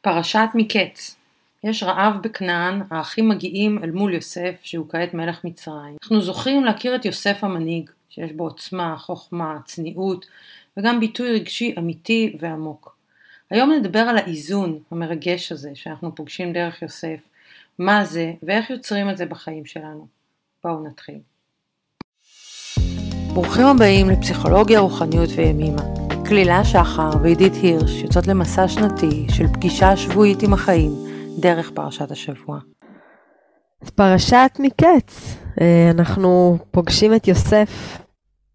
פרשת מקץ יש רעב בכנען, האחים מגיעים אל מול יוסף, שהוא כעת מלך מצרים. אנחנו זוכים להכיר את יוסף המנהיג, שיש בו עוצמה, חוכמה, צניעות, וגם ביטוי רגשי אמיתי ועמוק. היום נדבר על האיזון המרגש הזה שאנחנו פוגשים דרך יוסף, מה זה ואיך יוצרים את זה בחיים שלנו. בואו נתחיל. ברוכים הבאים לפסיכולוגיה, רוחניות וימימה. כלילה שחר ועידית הירש יוצאות למסע שנתי של פגישה שבועית עם החיים דרך פרשת השבוע. פרשת מקץ, אה, אנחנו פוגשים את יוסף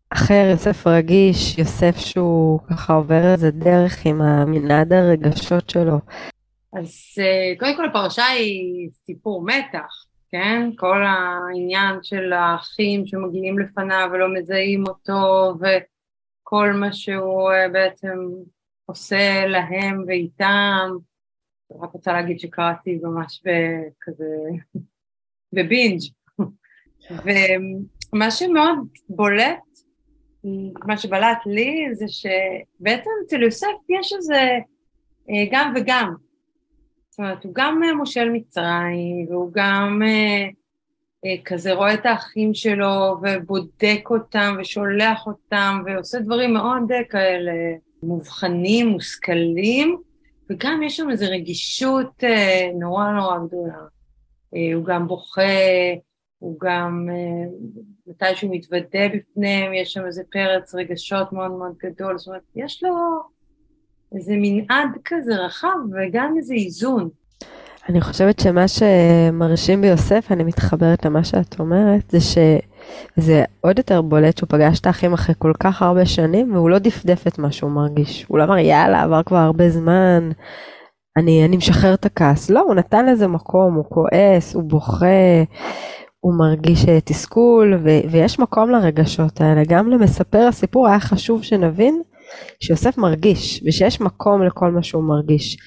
אחר, יוסף רגיש, יוסף שהוא ככה עובר איזה דרך עם המנעד הרגשות שלו. אז אה, קודם כל הפרשה היא סיפור מתח, כן? כל העניין של האחים שמגיעים לפניו ולא מזהים אותו, ו... כל מה שהוא אה, בעצם עושה להם ואיתם. רק רוצה להגיד שקראתי ממש בכזה, בבינג'. ומה שמאוד בולט, מה שבלט לי, זה שבעצם אצל יוסף יש איזה אה, גם וגם. זאת אומרת, הוא גם אה, מושל מצרים, והוא גם כזה רואה את האחים שלו ובודק אותם ושולח אותם ועושה דברים מאוד אה, כאלה מובחנים, מושכלים, וגם יש שם איזו רגישות אה, נורא נורא גדולה. הוא גם בוכה, הוא גם, מתי שהוא מתוודה בפניהם, יש שם איזה פרץ רגשות מאוד מאוד גדול, זאת אומרת, יש לו איזה מנעד כזה רחב וגם איזה איזון. אני חושבת שמה שמרשים ביוסף, אני מתחברת למה שאת אומרת, זה שזה עוד יותר בולט שהוא פגש את האחים אחרי כל כך הרבה שנים, והוא לא דפדף את מה שהוא מרגיש. הוא לא אמר, יאללה, עבר כבר הרבה זמן, אני, אני משחרר את הכעס. לא, הוא נתן לזה מקום, הוא כועס, הוא בוכה, הוא מרגיש אה, תסכול, ו- ויש מקום לרגשות האלה. גם למספר הסיפור היה חשוב שנבין שיוסף מרגיש, ושיש מקום לכל מה שהוא מרגיש.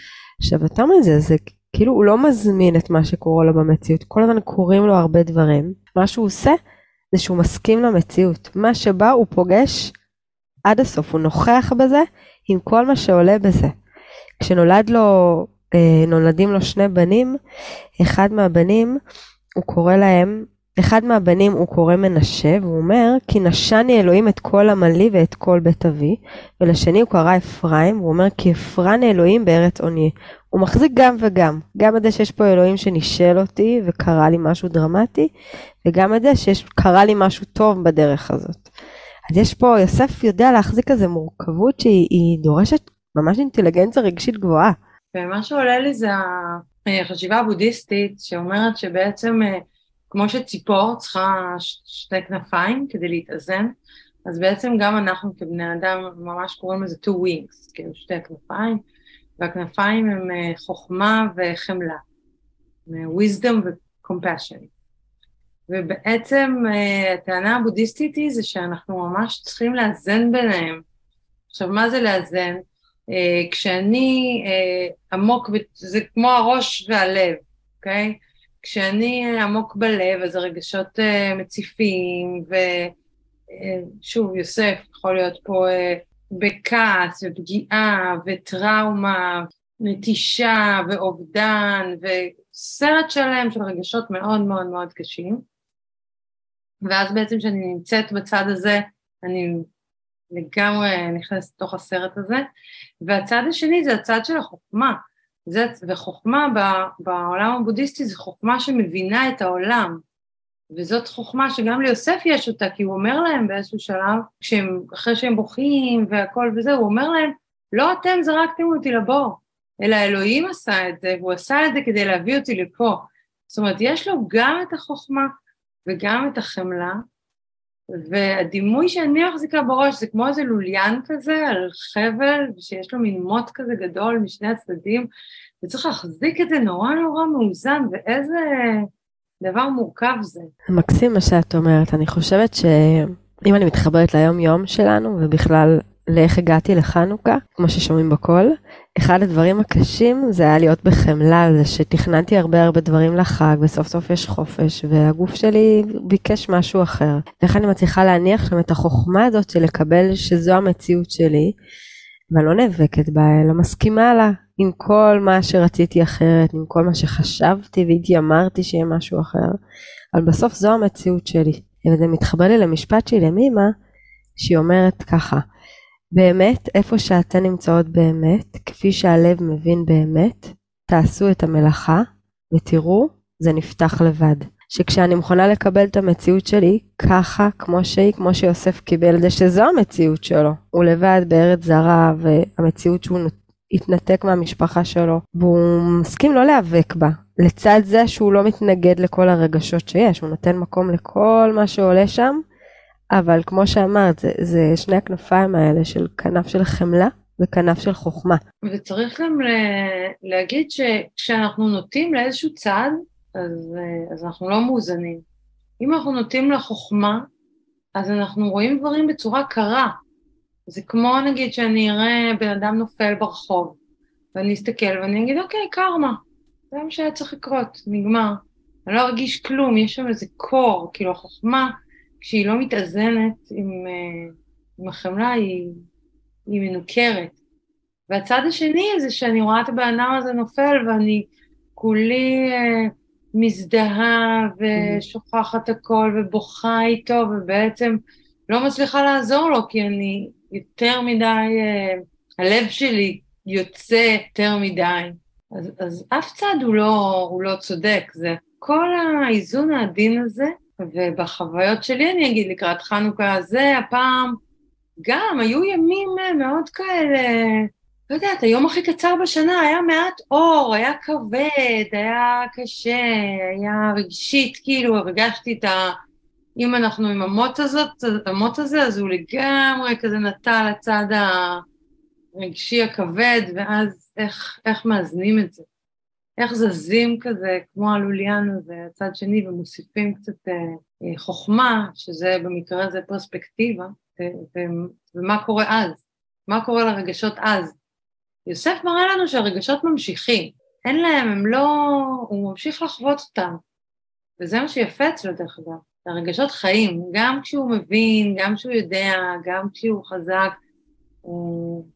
עכשיו, יותר מזה, זה כאילו הוא לא מזמין את מה שקורה לו במציאות, כל הזמן קורים לו הרבה דברים. מה שהוא עושה זה שהוא מסכים למציאות. מה שבא הוא פוגש עד הסוף, הוא נוכח בזה עם כל מה שעולה בזה. כשנולד לו, אה, נולדים לו שני בנים, אחד מהבנים, הוא קורא להם אחד מהבנים הוא קורא מנשה, והוא אומר, כי נשני אלוהים את כל עמלי ואת כל בית אבי, ולשני הוא קרא אפרים, והוא אומר, כי אפרני אלוהים בארץ עוני. הוא מחזיק גם וגם, גם את זה שיש פה אלוהים שנישל אותי וקרה לי משהו דרמטי, וגם את זה שקרה לי משהו טוב בדרך הזאת. אז יש פה, יוסף יודע להחזיק איזו מורכבות שהיא דורשת ממש אינטליגנציה רגשית גבוהה. ומה שעולה לי זה החשיבה הבודהיסטית, שאומרת שבעצם אה, כמו שציפור צריכה שתי כנפיים כדי להתאזן, אז בעצם גם אנחנו כבני אדם ממש קוראים לזה two wings, כאילו שתי כנפיים, והכנפיים הם אה, חוכמה וחמלה, wisdom ו-compassion. ובעצם אה, הטענה הבודהיסטית היא זה שאנחנו ממש צריכים לאזן ביניהם. עכשיו, מה זה לאזן? אה, כשאני עמוק, זה כמו הראש והלב, אוקיי? Okay? כשאני עמוק בלב, אז הרגשות uh, מציפים, ושוב, uh, יוסף יכול להיות פה uh, בכעס ופגיעה וטראומה, נטישה ואובדן, וסרט שלם של רגשות מאוד מאוד מאוד קשים. ואז בעצם כשאני נמצאת בצד הזה, אני לגמרי נכנסת לתוך הסרט הזה, והצד השני זה הצד של החוכמה. זה, וחוכמה בעולם הבודהיסטי זה חוכמה שמבינה את העולם, וזאת חוכמה שגם ליוסף יש אותה, כי הוא אומר להם באיזשהו שלב, כשהם, אחרי שהם בוכים והכל וזה, הוא אומר להם, לא אתם זרקתם אותי לבור, אלא אלוהים עשה את זה, והוא עשה את זה כדי להביא אותי לפה. זאת אומרת, יש לו גם את החוכמה וגם את החמלה, והדימוי שאני מחזיקה בראש זה כמו איזה לוליין כזה על חבל, שיש לו מין מוט כזה גדול משני הצדדים, וצריך להחזיק את זה נורא נורא מאוזן, ואיזה דבר מורכב זה. מקסים מה שאת אומרת, אני חושבת שאם אני מתחברת ליום יום שלנו, ובכלל לאיך הגעתי לחנוכה, כמו ששומעים בקול, אחד הדברים הקשים זה היה להיות בחמלה זה שתכננתי הרבה הרבה דברים לחג וסוף סוף יש חופש והגוף שלי ביקש משהו אחר. ואיך אני מצליחה להניח שם את החוכמה הזאת של לקבל שזו המציאות שלי ואני לא נאבקת בה אלא מסכימה לה עם כל מה שרציתי אחרת, עם כל מה שחשבתי והתיימרתי שיהיה משהו אחר, אבל בסוף זו המציאות שלי. וזה מתחבר לי למשפט של ימימה, שהיא אומרת ככה, באמת, איפה שאתן נמצאות באמת, כפי שהלב מבין באמת, תעשו את המלאכה, ותראו, זה נפתח לבד. שכשאני מוכנה לקבל את המציאות שלי ככה, כמו שהיא, כמו שיוסף קיבל את זה, שזו המציאות שלו. הוא לבד בארץ זרה, והמציאות שהוא התנתק מהמשפחה שלו, והוא מסכים לא להיאבק בה. לצד זה שהוא לא מתנגד לכל הרגשות שיש, הוא נותן מקום לכל מה שעולה שם, אבל כמו שאמרת, זה, זה שני הכנפיים האלה של כנף של חמלה וכנף של חוכמה. וצריך גם להגיד שכשאנחנו נוטים לאיזשהו צעד, אז, אז אנחנו לא מאוזנים. אם אנחנו נוטים לחוכמה, אז אנחנו רואים דברים בצורה קרה. זה כמו נגיד שאני אראה בן אדם נופל ברחוב, ואני אסתכל ואני אגיד, אוקיי, קרמה, זה מה שהיה צריך לקרות, נגמר. אני לא ארגיש כלום, יש שם איזה קור, כאילו החוכמה, כשהיא לא מתאזנת עם, אה, עם החמלה, היא, היא מנוכרת. והצד השני זה שאני רואה את הבן אדם הזה נופל ואני כולי אה, מזדהה ושוכחת הכל ובוכה איתו ובעצם לא מצליחה לעזור לו כי אני יותר מדי, אה, הלב שלי יוצא יותר מדי. אז, אז אף צד הוא לא, הוא לא צודק, זה כל האיזון העדין הזה, ובחוויות שלי אני אגיד לקראת חנוכה הזה, הפעם גם היו ימים מאוד כאלה, לא יודעת, היום הכי קצר בשנה היה מעט אור, היה כבד, היה קשה, היה רגשית, כאילו הרגשתי את ה... אם אנחנו עם המוט הזאת, המוט הזה, אז הוא לגמרי כזה נטע לצד הרגשי הכבד, ואז איך, איך מאזנים את זה? איך זזים כזה, כמו הלוליין הזה, הצד שני, ומוסיפים קצת אה, אה, חוכמה, שזה במקרה הזה פרספקטיבה, ו- ו- ומה קורה אז? מה קורה לרגשות אז? יוסף מראה לנו שהרגשות ממשיכים, אין להם, הם לא... הוא ממשיך לחוות אותם, וזה מה שיפה אצלו דרך אגב. הרגשות חיים, גם כשהוא מבין, גם כשהוא יודע, גם כשהוא חזק, הוא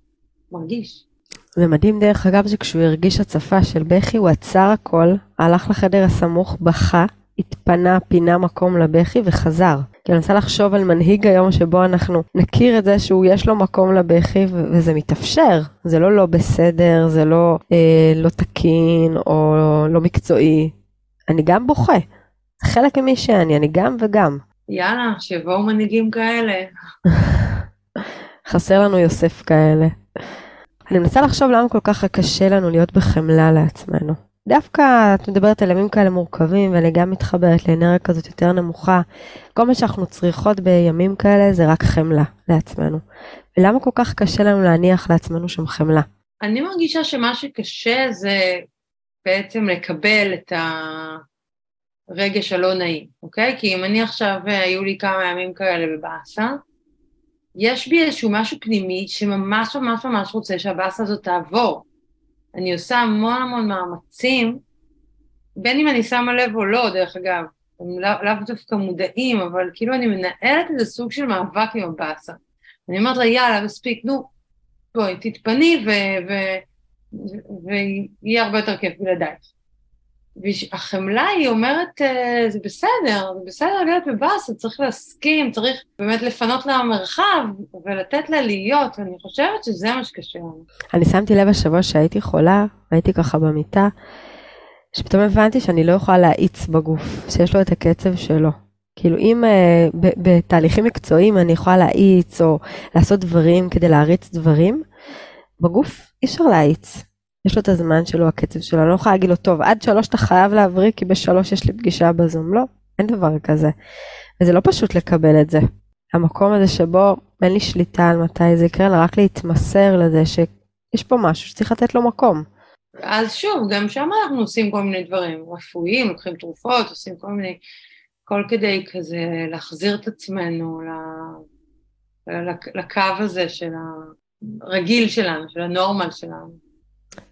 מרגיש. זה מדהים דרך אגב שכשהוא הרגיש הצפה של בכי הוא עצר הכל, הלך לחדר הסמוך, בכה, התפנה, פינה מקום לבכי וחזר. כי אני מנסה לחשוב על מנהיג היום שבו אנחנו נכיר את זה שהוא יש לו מקום לבכי וזה מתאפשר. זה לא לא בסדר, זה לא אה, לא תקין או לא מקצועי. אני גם בוכה. זה חלק ממי שאני, אני גם וגם. יאללה, שיבואו מנהיגים כאלה. חסר לנו יוסף כאלה. אני מנסה לחשוב למה כל כך קשה לנו להיות בחמלה לעצמנו. דווקא את מדברת על ימים כאלה מורכבים, ואני גם מתחברת לאנרגיה כזאת יותר נמוכה. כל מה שאנחנו צריכות בימים כאלה זה רק חמלה לעצמנו. ולמה כל כך קשה לנו להניח לעצמנו שם חמלה? אני מרגישה שמה שקשה זה בעצם לקבל את הרגש הלא נעים, אוקיי? כי אם אני עכשיו, היו לי כמה ימים כאלה בבאסה, יש בי איזשהו משהו פנימי שממש ממש ממש רוצה שהבאסה הזאת תעבור. אני עושה המון המון מאמצים, בין אם אני שמה לב או לא, דרך אגב, הם לאו לא דווקא מודעים, אבל כאילו אני מנהלת איזה סוג של מאבק עם הבאסה. אני אומרת לה, יאללה, מספיק, נו, בואי, תתפני ויהיה הרבה יותר כיף בלעדייך. והחמלה היא אומרת, אה, זה בסדר, זה בסדר להיות בבאסה, צריך להסכים, צריך באמת לפנות לה מרחב ולתת לה להיות, ואני חושבת שזה מה שקשה לנו. אני שמתי לב השבוע שהייתי חולה, הייתי ככה במיטה, שפתאום הבנתי שאני לא יכולה להאיץ בגוף, שיש לו את הקצב שלו. כאילו אם uh, בתהליכים מקצועיים אני יכולה להאיץ או לעשות דברים כדי להריץ דברים, בגוף אי אפשר להאיץ. יש לו את הזמן שלו, הקצב שלו, אני לא יכולה להגיד לו, טוב, עד שלוש אתה חייב להבריא, כי בשלוש יש לי פגישה בזום. לא, אין דבר כזה. וזה לא פשוט לקבל את זה. המקום הזה שבו אין לי שליטה על מתי זה יקרה, אלא רק להתמסר לזה שיש פה משהו שצריך לתת לו מקום. אז שוב, גם שם אנחנו עושים כל מיני דברים רפואיים, לוקחים תרופות, עושים כל מיני, כל כדי כזה להחזיר את עצמנו לקו הזה של הרגיל שלנו, של הנורמל שלנו.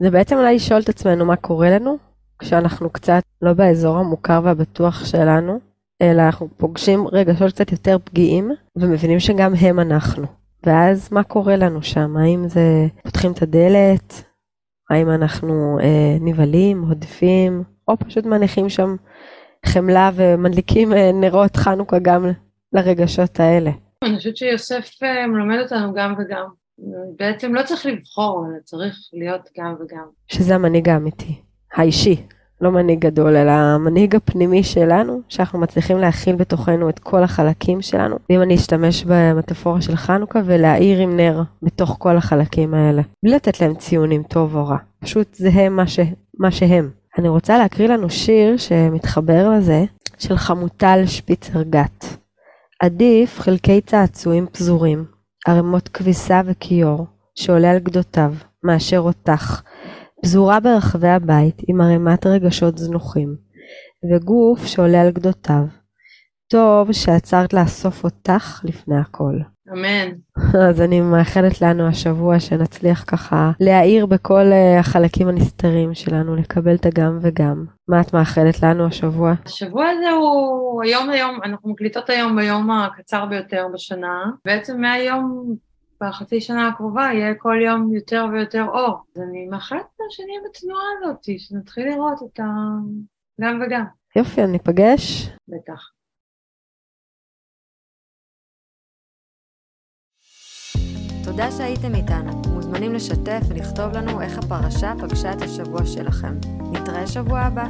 זה בעצם אולי לשאול את עצמנו מה קורה לנו כשאנחנו קצת לא באזור המוכר והבטוח שלנו, אלא אנחנו פוגשים רגשות קצת יותר פגיעים ומבינים שגם הם אנחנו. ואז מה קורה לנו שם? האם זה פותחים את הדלת? האם אנחנו אה, נבהלים, הודפים, או פשוט מניחים שם חמלה ומדליקים אה, נרות חנוכה גם לרגשות האלה. אני חושבת שיוסף אה, מלמד אותנו גם וגם. בעצם לא צריך לבחור, אלא צריך להיות גם וגם. שזה המנהיג האמיתי, האישי, לא מנהיג גדול, אלא המנהיג הפנימי שלנו, שאנחנו מצליחים להכיל בתוכנו את כל החלקים שלנו. ואם אני אשתמש במטאפורה של חנוכה ולהאיר עם נר בתוך כל החלקים האלה, בלי לתת להם ציונים טוב או רע, פשוט זה הם מה, ש... מה שהם. אני רוצה להקריא לנו שיר שמתחבר לזה, של חמוטל שפיצר גת. עדיף חלקי צעצועים פזורים, ערימות כביסה וכיור, שעולה על גדותיו, מאשר אותך, פזורה ברחבי הבית עם ערימת רגשות זנוחים, וגוף שעולה על גדותיו. טוב שעצרת לאסוף אותך לפני הכל. אמן. אז אני מאחלת לנו השבוע שנצליח ככה להאיר בכל אה, החלקים הנסתרים שלנו, לקבל את הגם וגם. מה את מאחלת לנו השבוע? השבוע הזה הוא היום היום, אנחנו מקליטות היום ביום הקצר ביותר בשנה. בעצם מהיום בחצי שנה הקרובה יהיה כל יום יותר ויותר אור. אז אני מאחלת שנהיה בתנועה הזאת, שנתחיל לראות את הגם וגם. יופי, אני אפגש. בטח. תודה שהייתם איתנו. מוזמנים לשתף ולכתוב לנו איך הפרשה פגשה את השבוע שלכם. נתראה שבוע הבא.